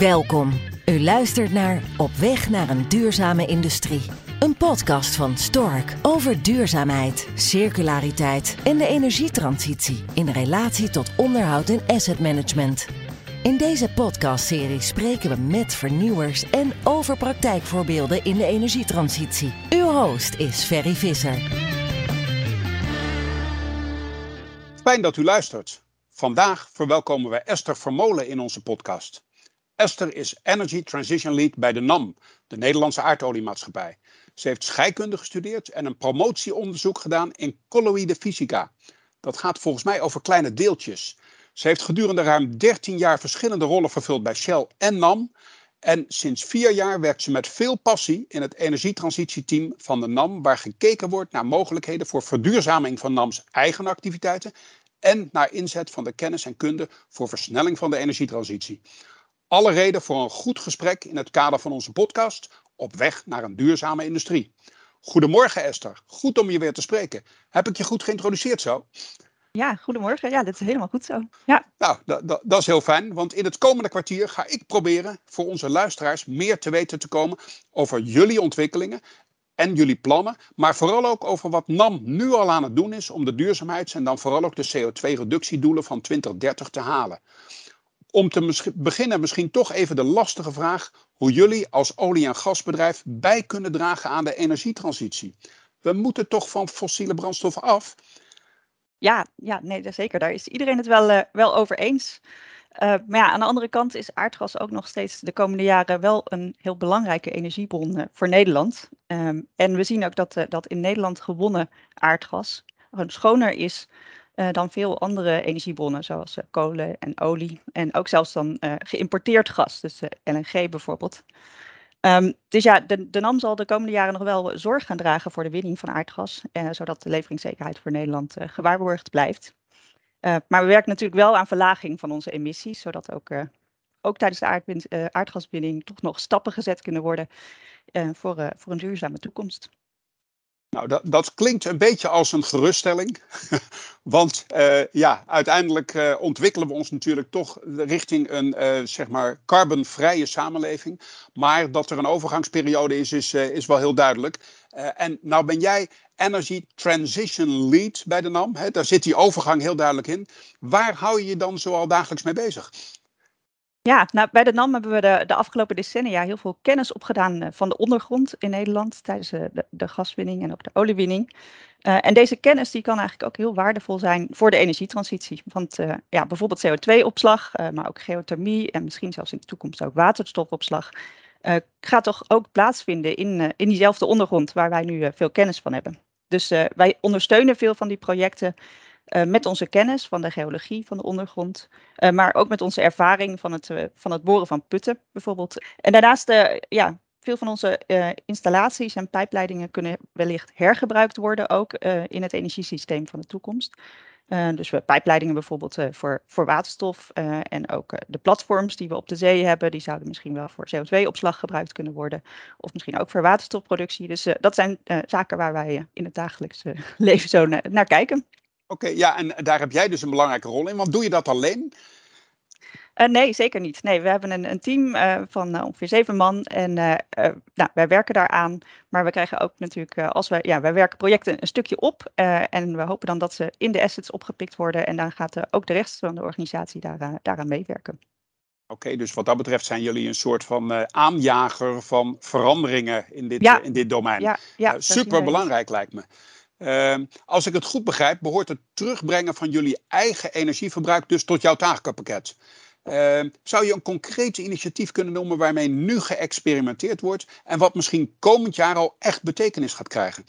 Welkom. U luistert naar Op weg naar een duurzame industrie. Een podcast van Stork over duurzaamheid, circulariteit en de energietransitie in relatie tot onderhoud en asset management. In deze podcastserie spreken we met vernieuwers en over praktijkvoorbeelden in de energietransitie. Uw host is Ferry Visser. Fijn dat u luistert. Vandaag verwelkomen wij Esther Vermolen in onze podcast. Esther is Energy Transition Lead bij de NAM, de Nederlandse aardoliemaatschappij. Ze heeft scheikunde gestudeerd en een promotieonderzoek gedaan in colloïde fysica. Dat gaat volgens mij over kleine deeltjes. Ze heeft gedurende ruim 13 jaar verschillende rollen vervuld bij Shell en NAM. En sinds vier jaar werkt ze met veel passie in het energietransitieteam van de NAM, waar gekeken wordt naar mogelijkheden voor verduurzaming van NAM's eigen activiteiten en naar inzet van de kennis en kunde voor versnelling van de energietransitie. Alle reden voor een goed gesprek in het kader van onze podcast Op weg naar een duurzame industrie. Goedemorgen Esther, goed om je weer te spreken. Heb ik je goed geïntroduceerd zo? Ja, goedemorgen. Ja, dat is helemaal goed zo. Ja. Nou, dat is heel fijn, want in het komende kwartier ga ik proberen voor onze luisteraars meer te weten te komen over jullie ontwikkelingen en jullie plannen, maar vooral ook over wat NAM nu al aan het doen is om de duurzaamheids- en dan vooral ook de CO2-reductiedoelen van 2030 te halen om te beginnen misschien toch even de lastige vraag hoe jullie als olie- en gasbedrijf bij kunnen dragen aan de energietransitie. We moeten toch van fossiele brandstoffen af? Ja, ja nee, zeker. Daar is iedereen het wel, uh, wel over eens. Uh, maar ja, aan de andere kant is aardgas ook nog steeds de komende jaren wel een heel belangrijke energiebron uh, voor Nederland. Um, en we zien ook dat, dat in Nederland gewonnen aardgas gewoon schoner is dan veel andere energiebronnen, zoals uh, kolen en olie. En ook zelfs dan uh, geïmporteerd gas, dus LNG bijvoorbeeld. Um, dus ja, de, NAM zal de komende jaren nog wel zorg gaan dragen voor de winning van aardgas, zodat de leveringszekerheid voor Nederland gewaarborgd blijft. maar we werken natuurlijk wel aan verlaging van onze emissies, zodat ook, ook tijdens de aardwind, aardgaswinning toch nog stappen gezet kunnen worden voor, voor een duurzame toekomst. Nou, dat, dat, klinkt een beetje als een geruststelling. Want uh, ja, uiteindelijk uh, ontwikkelen we ons natuurlijk toch richting een uh, zeg maar carbonvrije samenleving. Maar dat er een overgangsperiode is, is, is wel heel duidelijk. en nou ben jij Energy Transition Lead bij de NAM. Hè? Daar zit die overgang heel duidelijk in. Waar hou je je dan zoal dagelijks mee bezig? Ja, nou, bij de NAM hebben we de, de afgelopen decennia heel veel kennis opgedaan uh, van de ondergrond in Nederland tijdens uh, de, de, gaswinning en ook de oliewinning. Uh, en deze kennis die kan eigenlijk ook heel waardevol zijn voor de energietransitie. Want ja, bijvoorbeeld CO2-opslag, maar ook geothermie en misschien zelfs in de toekomst ook waterstofopslag, gaat toch ook plaatsvinden in, in diezelfde ondergrond waar wij nu veel kennis van hebben. Dus wij ondersteunen veel van die projecten uh, met onze kennis van de geologie van de ondergrond, uh, maar ook met onze ervaring van het, uh, van het boren van putten bijvoorbeeld. En daarnaast, ja, veel van onze installaties en pijpleidingen kunnen wellicht hergebruikt worden ook in het energiesysteem van de toekomst. dus we pijpleidingen bijvoorbeeld voor, voor waterstof en ook de platforms die we op de zee hebben, die zouden misschien wel voor CO2-opslag gebruikt kunnen worden. Of misschien ook voor waterstofproductie. Dus dat zijn zaken waar wij in het dagelijkse leven zo naar kijken. Oké, ja, en daar heb jij dus een belangrijke rol in. Want doe je dat alleen? Uh, nee, zeker niet. Nee, we hebben een, een team uh, van uh, ongeveer zeven man en nou, wij werken daaraan. Maar we krijgen ook natuurlijk, als wij, ja, wij werken projecten een stukje op en we hopen dan dat ze in de assets opgepikt worden en dan gaat ook de rest van de organisatie daar, daaraan meewerken. Oké, dus wat dat betreft zijn jullie een soort van aanjager van veranderingen in dit, ja. in dit domein. Ja, ja, super belangrijk lijkt me. Uh, als ik het goed begrijp, behoort het terugbrengen van jullie eigen energieverbruik dus tot jouw takenpakket. Uh, zou je een concreet initiatief kunnen noemen waarmee nu geëxperimenteerd wordt en wat misschien komend jaar al echt betekenis gaat krijgen?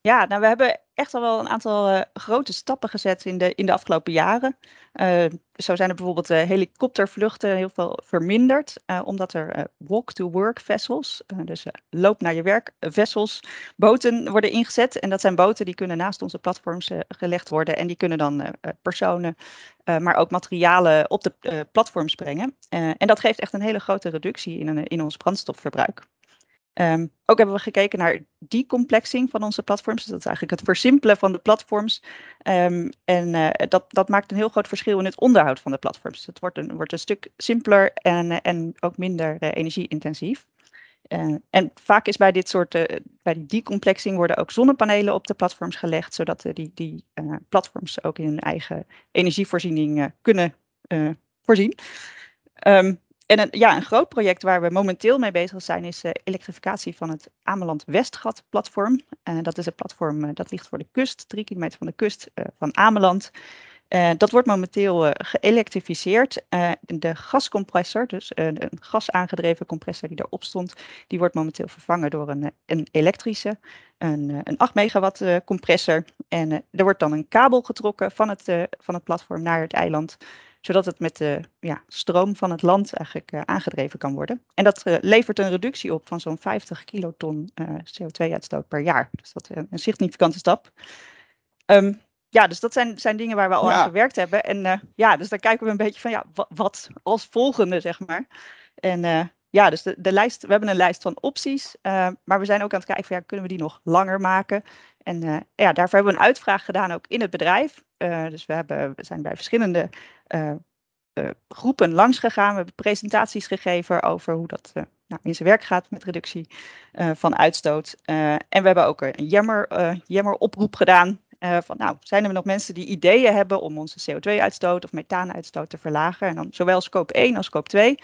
Ja, nou we hebben echt al wel een aantal uh, grote stappen gezet in de, in de afgelopen jaren. Uh, zo zijn er bijvoorbeeld uh, helikoptervluchten heel veel verminderd, omdat er walk-to-work vessels, dus loop naar je werk vessels, boten worden ingezet. En dat zijn boten die kunnen naast onze platforms gelegd worden en die kunnen dan personen, maar ook materialen op de platforms brengen. en dat geeft echt een hele grote reductie in, een, in ons brandstofverbruik. Ehm, ook hebben we gekeken naar decomplexing van onze platforms. Dus dat is eigenlijk het versimpelen van de platforms. Um, en uh, dat, dat maakt een heel groot verschil in het onderhoud van de platforms. Het wordt een, wordt een stuk simpeler en, en ook minder uh, energie-intensief. Uh, en vaak is bij dit soort, bij die decomplexing worden ook zonnepanelen op de platforms gelegd, zodat die, die platforms ook in hun eigen energievoorziening kunnen voorzien. En een, ja, een groot project waar we momenteel mee bezig zijn is de elektrificatie van het Ameland Westgat platform. Uh, dat is een platform uh, dat ligt voor de kust, drie kilometer van de kust van Ameland. dat wordt momenteel geëlektrificeerd. de gascompressor, dus een gasaangedreven compressor die erop stond, die wordt momenteel vervangen door een, een elektrische, een, een 8 megawatt compressor. En er wordt dan een kabel getrokken van het, van het platform naar het eiland zodat het met de ja, stroom van het land eigenlijk uh, aangedreven kan worden. En dat uh, levert een reductie op van zo'n 50 kiloton uh, CO2-uitstoot per jaar. Dus dat is een significante stap. Um, ja, dus dat zijn, zijn dingen waar we al ja. aan gewerkt hebben. En ja, dus daar kijken we een beetje van, ja, wat als volgende, zeg maar. En ja, dus de, de lijst, we hebben een lijst van opties, maar we zijn ook aan het kijken van, ja, kunnen we die nog langer maken? En ja, daarvoor hebben we een uitvraag gedaan ook in het bedrijf. dus we, hebben, we zijn bij verschillende uh, groepen langs gegaan. We hebben presentaties gegeven over hoe dat nou, in zijn werk gaat met reductie van uitstoot. en we hebben ook een jammer, jammer-oproep gedaan. van nou, zijn er nog mensen die ideeën hebben om onze CO2-uitstoot of methaanuitstoot te verlagen? En dan zowel scope 1 als scope 2.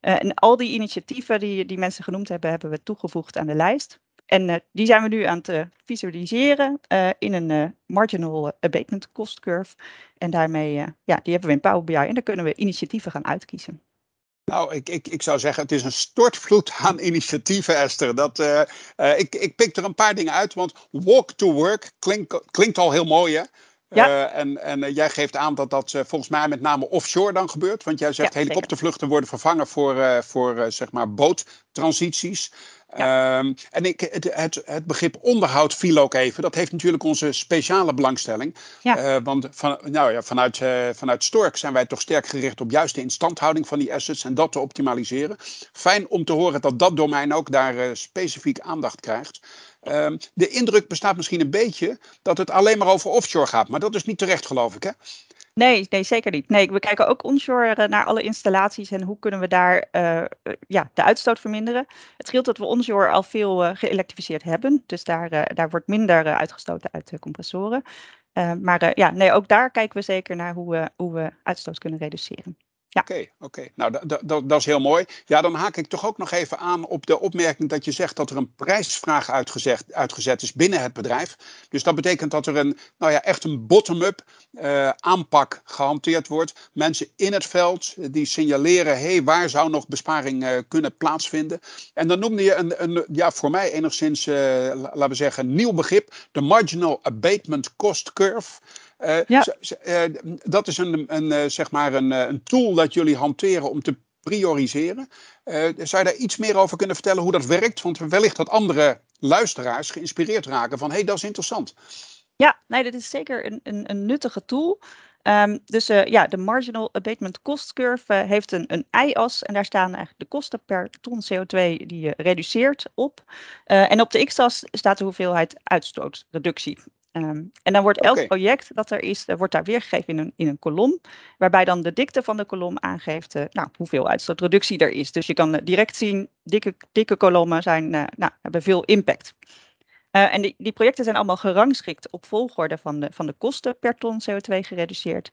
en al die initiatieven die, die mensen genoemd hebben, hebben we toegevoegd aan de lijst. En uh, die zijn we nu aan het uh, visualiseren uh, in een marginal abatement cost curve. En daarmee, ja, die hebben we in Power BI en daar kunnen we initiatieven gaan uitkiezen. Nou, ik, ik, ik zou zeggen, het is een stortvloed aan initiatieven, Esther. Dat, ik, ik pik er een paar dingen uit, want walk to work klinkt, klinkt al heel mooi, hè? Ja. Uh, en en jij geeft aan dat dat volgens mij met name offshore dan gebeurt. Want jij zegt ja, helikoptervluchten worden vervangen voor, voor zeg maar boottransities. Ja. Um, en ik, het, het, het, begrip onderhoud viel ook even. Dat heeft natuurlijk onze speciale belangstelling. Ja. want van, nou ja, vanuit, vanuit Stork zijn wij toch sterk gericht op juist de instandhouding van die assets en dat te optimaliseren. Fijn om te horen dat dat domein ook daar specifiek aandacht krijgt. Um, de indruk bestaat misschien een beetje dat het alleen maar over offshore gaat, maar dat is niet terecht, geloof ik, hè? Nee, nee, zeker niet. Nee, we kijken ook onshore eh, naar alle installaties en hoe kunnen we daar uh, ja, de uitstoot verminderen. Het scheelt dat we onshore al veel uh, geëlektrificeerd hebben, dus daar, daar wordt minder uitgestoten uit de compressoren. maar ja, nee, ook daar kijken we zeker naar hoe we, hoe we uitstoot kunnen reduceren. Oké, oké. Nou, dat, is heel mooi. Ja, dan haak ik toch ook nog even aan op de opmerking dat je zegt dat er een prijsvraag uitgezet, is binnen het bedrijf. Dus dat betekent dat er een, nou ja, echt een bottom-up uh, aanpak gehanteerd wordt. Mensen in het veld eh, die signaleren, hé, hey, waar zou nog besparing uh, kunnen plaatsvinden? En dan noemde je een, een ja, voor mij enigszins, laten we zeggen, nieuw begrip, de Marginal Abatement Cost Curve. Uh, ja. uh, dat is een, een, uh, zeg maar een, een, tool dat jullie hanteren om te prioriseren. zou je daar iets meer over kunnen vertellen hoe dat werkt? Want wellicht dat andere luisteraars geïnspireerd raken van hé, hey, dat is interessant. Ja, nee, dat is zeker een, een, een nuttige tool. Um, dus uh, ja, de Marginal Abatement Cost Curve uh, heeft een, een y-as en daar staan eigenlijk de kosten per ton CO2 die je reduceert op. Uh, en op de x-as staat de hoeveelheid uitstootreductie. Um, en dan wordt elk okay. project dat er is, wordt daar weergegeven in een, in een kolom, waarbij dan de dikte van de kolom aangeeft uh, nou, hoeveel uitstootreductie er is. Dus je kan uh, direct zien, dikke, dikke kolommen zijn, uh, nou, hebben veel impact. en die, die projecten zijn allemaal gerangschikt op volgorde van de, van de kosten per ton CO2 gereduceerd.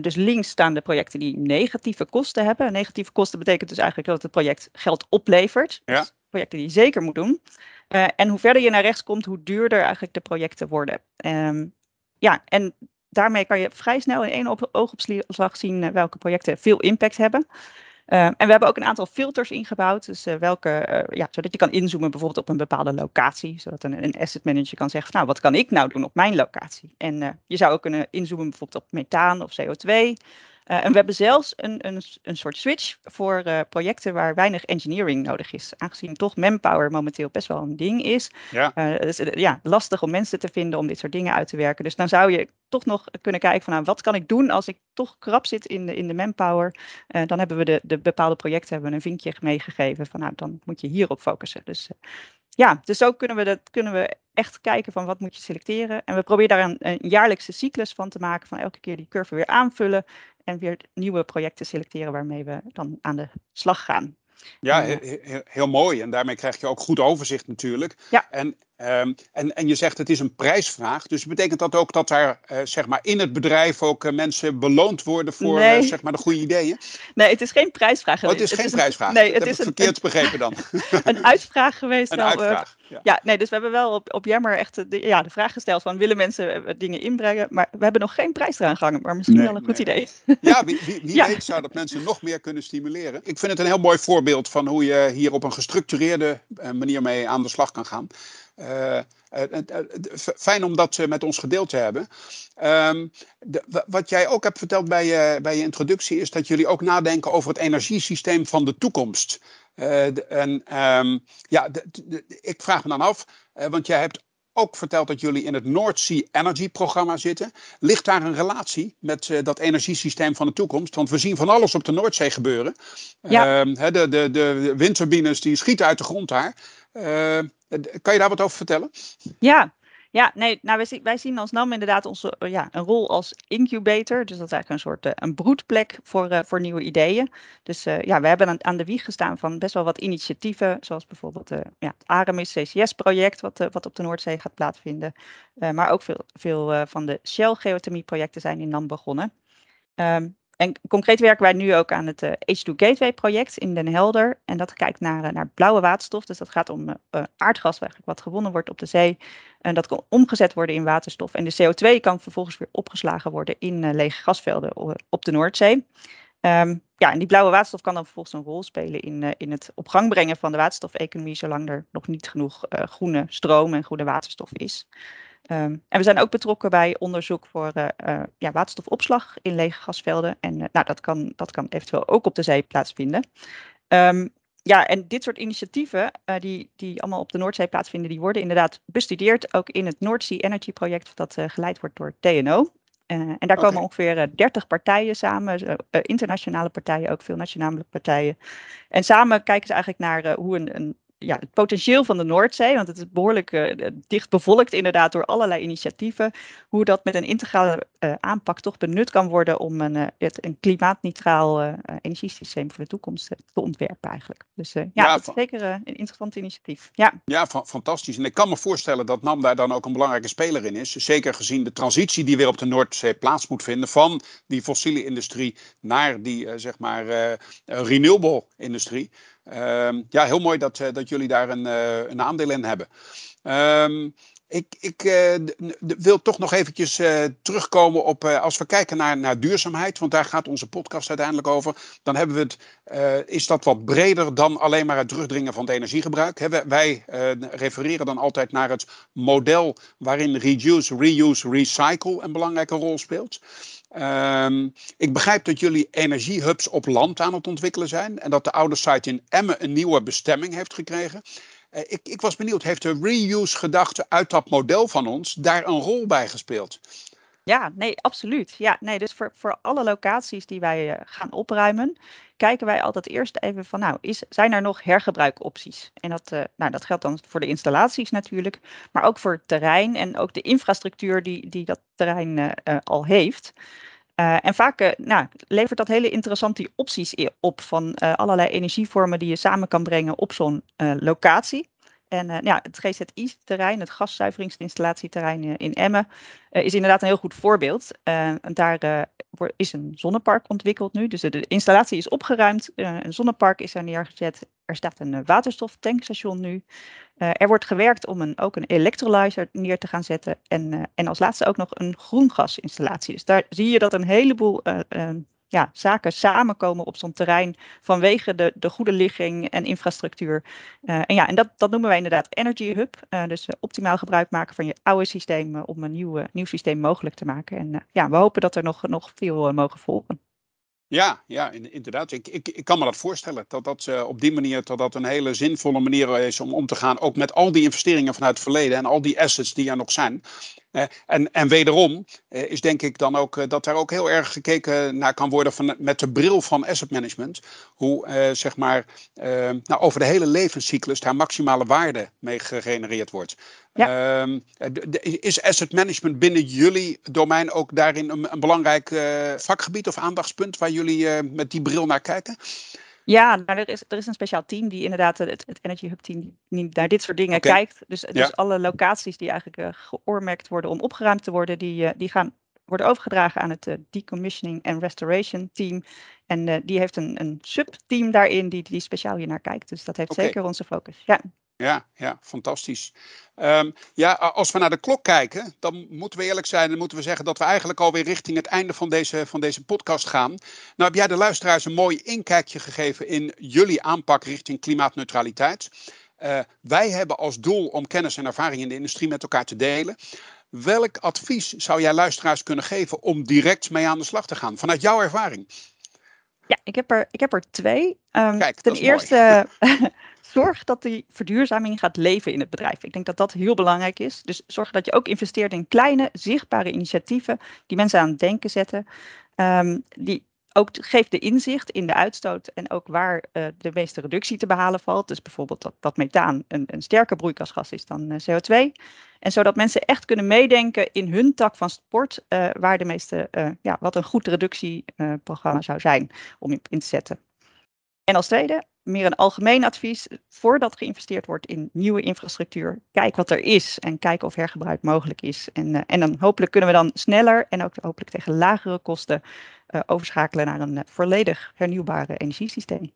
dus links staan de projecten die negatieve kosten hebben. Negatieve kosten betekent dus eigenlijk dat het project geld oplevert. Ja. Dus projecten die je zeker moet doen. Uh, en hoe verder je naar rechts komt, hoe duurder eigenlijk de projecten worden. Um, ja, en daarmee kan je vrij snel in één op, oogopslag zien uh, welke projecten veel impact hebben. Uh, en we hebben ook een aantal filters ingebouwd, dus welke, ja, zodat je kan inzoomen bijvoorbeeld op een bepaalde locatie, zodat een, een asset manager kan zeggen, nou wat kan ik nou doen op mijn locatie? En je zou ook kunnen inzoomen bijvoorbeeld op methaan of CO2. En we hebben zelfs een, een, een soort switch voor projecten waar weinig engineering nodig is. Aangezien toch manpower momenteel best wel een ding is. Ja. het is ja, lastig om mensen te vinden om dit soort dingen uit te werken. Dus dan zou je toch nog kunnen kijken van nou, wat kan ik doen als ik toch krap zit in de, in de manpower. dan hebben we de, de bepaalde projecten hebben we een vinkje meegegeven van nou, dan moet je hierop focussen. Dus ja, dus zo kunnen we, dat, kunnen we echt kijken van wat moet je selecteren. En we proberen daar een, een, jaarlijkse cyclus van te maken, van elke keer die curve weer aanvullen en weer nieuwe projecten selecteren waarmee we dan aan de slag gaan. Ja, heel, heel, mooi. En daarmee krijg je ook goed overzicht natuurlijk. Ja. En, ehm, en, en je zegt het is een prijsvraag. Dus betekent dat ook dat daar uh, zeg maar in het bedrijf ook uh, mensen beloond worden voor uh, zeg maar de goede ideeën? Nee, het is geen prijsvraag. Oh, het is geen prijsvraag. nee, het is een, verkeerd begrepen dan. een uitvraag geweest. Een uitvraag. Ja. ja. nee, dus we hebben wel op, op Jammer echt de, ja, de vraag gesteld van willen mensen dingen inbrengen? Maar we hebben nog geen prijs eraan gehangen, maar misschien wel een goed idee. Ja, wie, wie, wie weet zou dat mensen nog meer kunnen stimuleren. Ik vind het een heel mooi voorbeeld van hoe je hier op een gestructureerde manier mee aan de slag kan gaan. Uh, fijn om dat met ons gedeeld te hebben. Um, de, wat jij ook hebt verteld bij je, bij je introductie is dat jullie ook nadenken over het energiesysteem van de toekomst. En um, ja, ik vraag me dan af, want jij hebt ook verteld dat jullie in het North Sea Energy programma zitten. Ligt daar een relatie met uh, dat energiesysteem van de toekomst? Want we zien van alles op de Noordzee gebeuren. Ja. Uh, de, de, de windturbines die schieten uit de grond daar. Uh, kan je daar wat over vertellen? Ja, ja, nee, nou, wij, zien, wij zien als NAM inderdaad onze, eh, ja, een rol als incubator. Dus dat is eigenlijk een soort uh, een broedplek voor, voor nieuwe ideeën. Dus ja, we hebben aan, de wieg gestaan van best wel wat initiatieven. Zoals bijvoorbeeld ja, het Aramis CCS-project, wat, wat op de Noordzee gaat plaatsvinden. maar ook veel, veel van de Shell-geothermie-projecten zijn in NAM begonnen. Um, en concreet werken wij nu ook aan het uh, H2 Gateway project in Den Helder. En dat kijkt naar, uh, naar blauwe waterstof. Dus dat gaat om uh, aardgas wat gewonnen wordt op de zee. En dat kan omgezet worden in waterstof. En de CO2 kan vervolgens weer opgeslagen worden in lege gasvelden op de Noordzee. Um, ja, en die blauwe waterstof kan dan vervolgens een rol spelen in, in het op gang brengen van de waterstofeconomie, zolang er nog niet genoeg groene stroom en groene waterstof is. Um, en we zijn ook betrokken bij onderzoek voor uh, uh, ja, waterstofopslag in lege gasvelden. En uh, nou, dat, kan, dat kan eventueel ook op de zee plaatsvinden. Um, ja, en dit soort initiatieven die, die allemaal op de Noordzee plaatsvinden, die worden inderdaad bestudeerd ook in het Sea Energy project dat geleid wordt door TNO. en daar komen ongeveer 30 partijen samen, internationale partijen, ook veel nationale partijen. En samen kijken ze eigenlijk naar hoe een, een ja, het potentieel van de Noordzee, want het is behoorlijk uh, dicht bevolkt inderdaad door allerlei initiatieven, hoe dat met een integrale uh, aanpak toch benut kan worden om een, uh, het, een klimaatneutraal energiesysteem voor de toekomst te ontwerpen eigenlijk. Dus ja, ja dat is zeker een interessant initiatief. Ja, ja fantastisch. En ik kan me voorstellen dat NAM daar dan ook een belangrijke speler in is. Zeker gezien de transitie die weer op de Noordzee plaats moet vinden van die fossiele industrie naar die zeg maar renewable industrie. Ehm, ja, heel mooi dat, eh, dat jullie daar een, uh, een aandeel in hebben. Ehm, ik, ik uh, wil toch nog eventjes uh, terugkomen op, uh, als we kijken naar, naar duurzaamheid, want daar gaat onze podcast uiteindelijk over. Dan hebben we het, is dat wat breder dan alleen maar het terugdringen van het energiegebruik. Wij refereren dan altijd naar het model waarin reduce, reuse, recycle een belangrijke rol speelt. Um, ik begrijp dat jullie energiehubs op land aan het ontwikkelen zijn en dat de oude site in Emmen een nieuwe bestemming heeft gekregen. Uh, ik, ik, was benieuwd, heeft de reuse-gedachte uit dat model van ons daar een rol bij gespeeld? Ja, nee, absoluut. Ja, nee, dus voor, voor alle locaties die wij uh, gaan opruimen, kijken wij altijd eerst even van, nou, is, zijn er nog hergebruikopties? En dat, uh, nou, dat geldt dan voor de installaties natuurlijk, maar ook voor het terrein en ook de infrastructuur die, die dat terrein al heeft. Uh, en vaak nou, levert dat hele interessante opties op van allerlei energievormen die je samen kan brengen op zo'n locatie. En ja, het GZI-terrein, het gaszuiveringsinstallatieterrein in Emmen, is inderdaad een heel goed voorbeeld. Daar is een zonnepark ontwikkeld nu. Dus de, installatie is opgeruimd, een zonnepark is er neergezet. Er staat een waterstoftankstation nu. Er wordt gewerkt om een, ook een electrolyzer neer te gaan zetten. En, en als laatste ook nog een groengasinstallatie. Dus daar zie je dat een heleboel ja, zaken samenkomen op zo'n terrein vanwege de, de goede ligging en infrastructuur. En ja, en dat, dat noemen wij inderdaad Energy Hub. Dus optimaal gebruik maken van je oude systeem om een nieuw, nieuw systeem mogelijk te maken. En ja, we hopen dat er nog, nog veel mogen volgen. Ja, ja inderdaad. Ik, ik, ik kan me dat voorstellen. Dat dat uh, op die manier dat dat een hele zinvolle manier is om om te gaan. Ook met al die investeringen vanuit het verleden en al die assets die er nog zijn. En, en wederom uh, is denk ik dan ook dat daar ook heel erg gekeken naar kan worden van, met de bril van asset management. Hoe zeg maar nou, over de hele levenscyclus daar maximale waarde mee gegenereerd wordt. Ja. Ehm, is asset management binnen jullie domein ook daarin een, een belangrijk vakgebied of aandachtspunt waar jullie uh, met die bril naar kijken? Ja, nou, er, is, er is een speciaal team die inderdaad, het, het Energy Hub team, die naar dit soort dingen kijkt. Dus, dus alle locaties die eigenlijk uh, geoormerkt worden om opgeruimd te worden, die, uh, die gaan worden overgedragen aan het Decommissioning and Restoration team. En die heeft een, een subteam daarin die, die speciaal hier naar kijkt. Dus dat heeft okay. zeker onze focus. Ja. Ja, ja, fantastisch. Um, ja, als we naar de klok kijken, dan moeten we eerlijk zijn en moeten we zeggen dat we eigenlijk alweer richting het einde van deze, van deze podcast gaan. Nou heb jij de luisteraars een mooi inkijkje gegeven in jullie aanpak richting klimaatneutraliteit. Uh, wij hebben als doel om kennis en ervaring in de industrie met elkaar te delen. Welk advies zou jij luisteraars kunnen geven om direct mee aan de slag te gaan, vanuit jouw ervaring? Ja, ik heb er, ik heb er twee. Um, Kijk, ten eerste, zorg dat die verduurzaming gaat leven in het bedrijf. Ik denk dat dat heel belangrijk is. Dus zorg dat je ook investeert in kleine, zichtbare initiatieven die mensen aan het denken zetten. Um, die ook geeft de inzicht in de uitstoot en ook waar uh, de meeste reductie te behalen valt. Dus bijvoorbeeld dat, dat methaan een, een sterker broeikasgas is dan uh, CO2. En zodat mensen echt kunnen meedenken in hun tak van sport, uh, waar de meeste, ja, wat een goed reductieprogramma zou zijn om in te zetten. En als tweede, meer een algemeen advies. Voordat geïnvesteerd wordt in nieuwe infrastructuur, kijk wat er is en kijk of hergebruik mogelijk is. En, uh, en dan hopelijk kunnen we dan sneller en ook hopelijk tegen lagere kosten uh, overschakelen naar een uh, volledig hernieuwbare energiesysteem.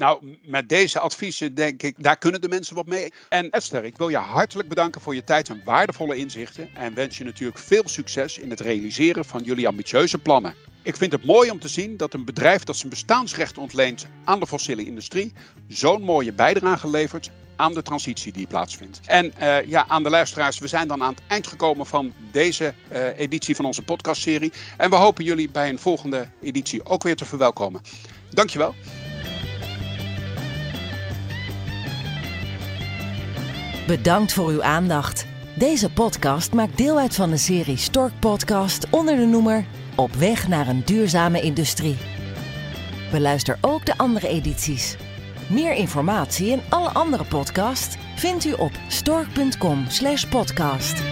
Nou, met deze adviezen denk ik, daar kunnen de mensen wat mee. En Esther, ik wil je hartelijk bedanken voor je tijd en waardevolle inzichten. En wens je natuurlijk veel succes in het realiseren van jullie ambitieuze plannen. Ik vind het mooi om te zien dat een bedrijf dat zijn bestaansrecht ontleent aan de fossiele industrie zo'n mooie bijdrage levert aan de transitie die plaatsvindt. En uh, ja, aan de luisteraars, we zijn dan aan het eind gekomen van deze uh, editie van onze podcastserie. En we hopen jullie bij een volgende editie ook weer te verwelkomen. Dankjewel. Bedankt voor uw aandacht. Deze podcast maakt deel uit van de serie Stork Podcast onder de noemer Op weg naar een duurzame industrie. Beluister ook de andere edities. Meer informatie en alle andere podcasts vindt u op stork.com/podcast.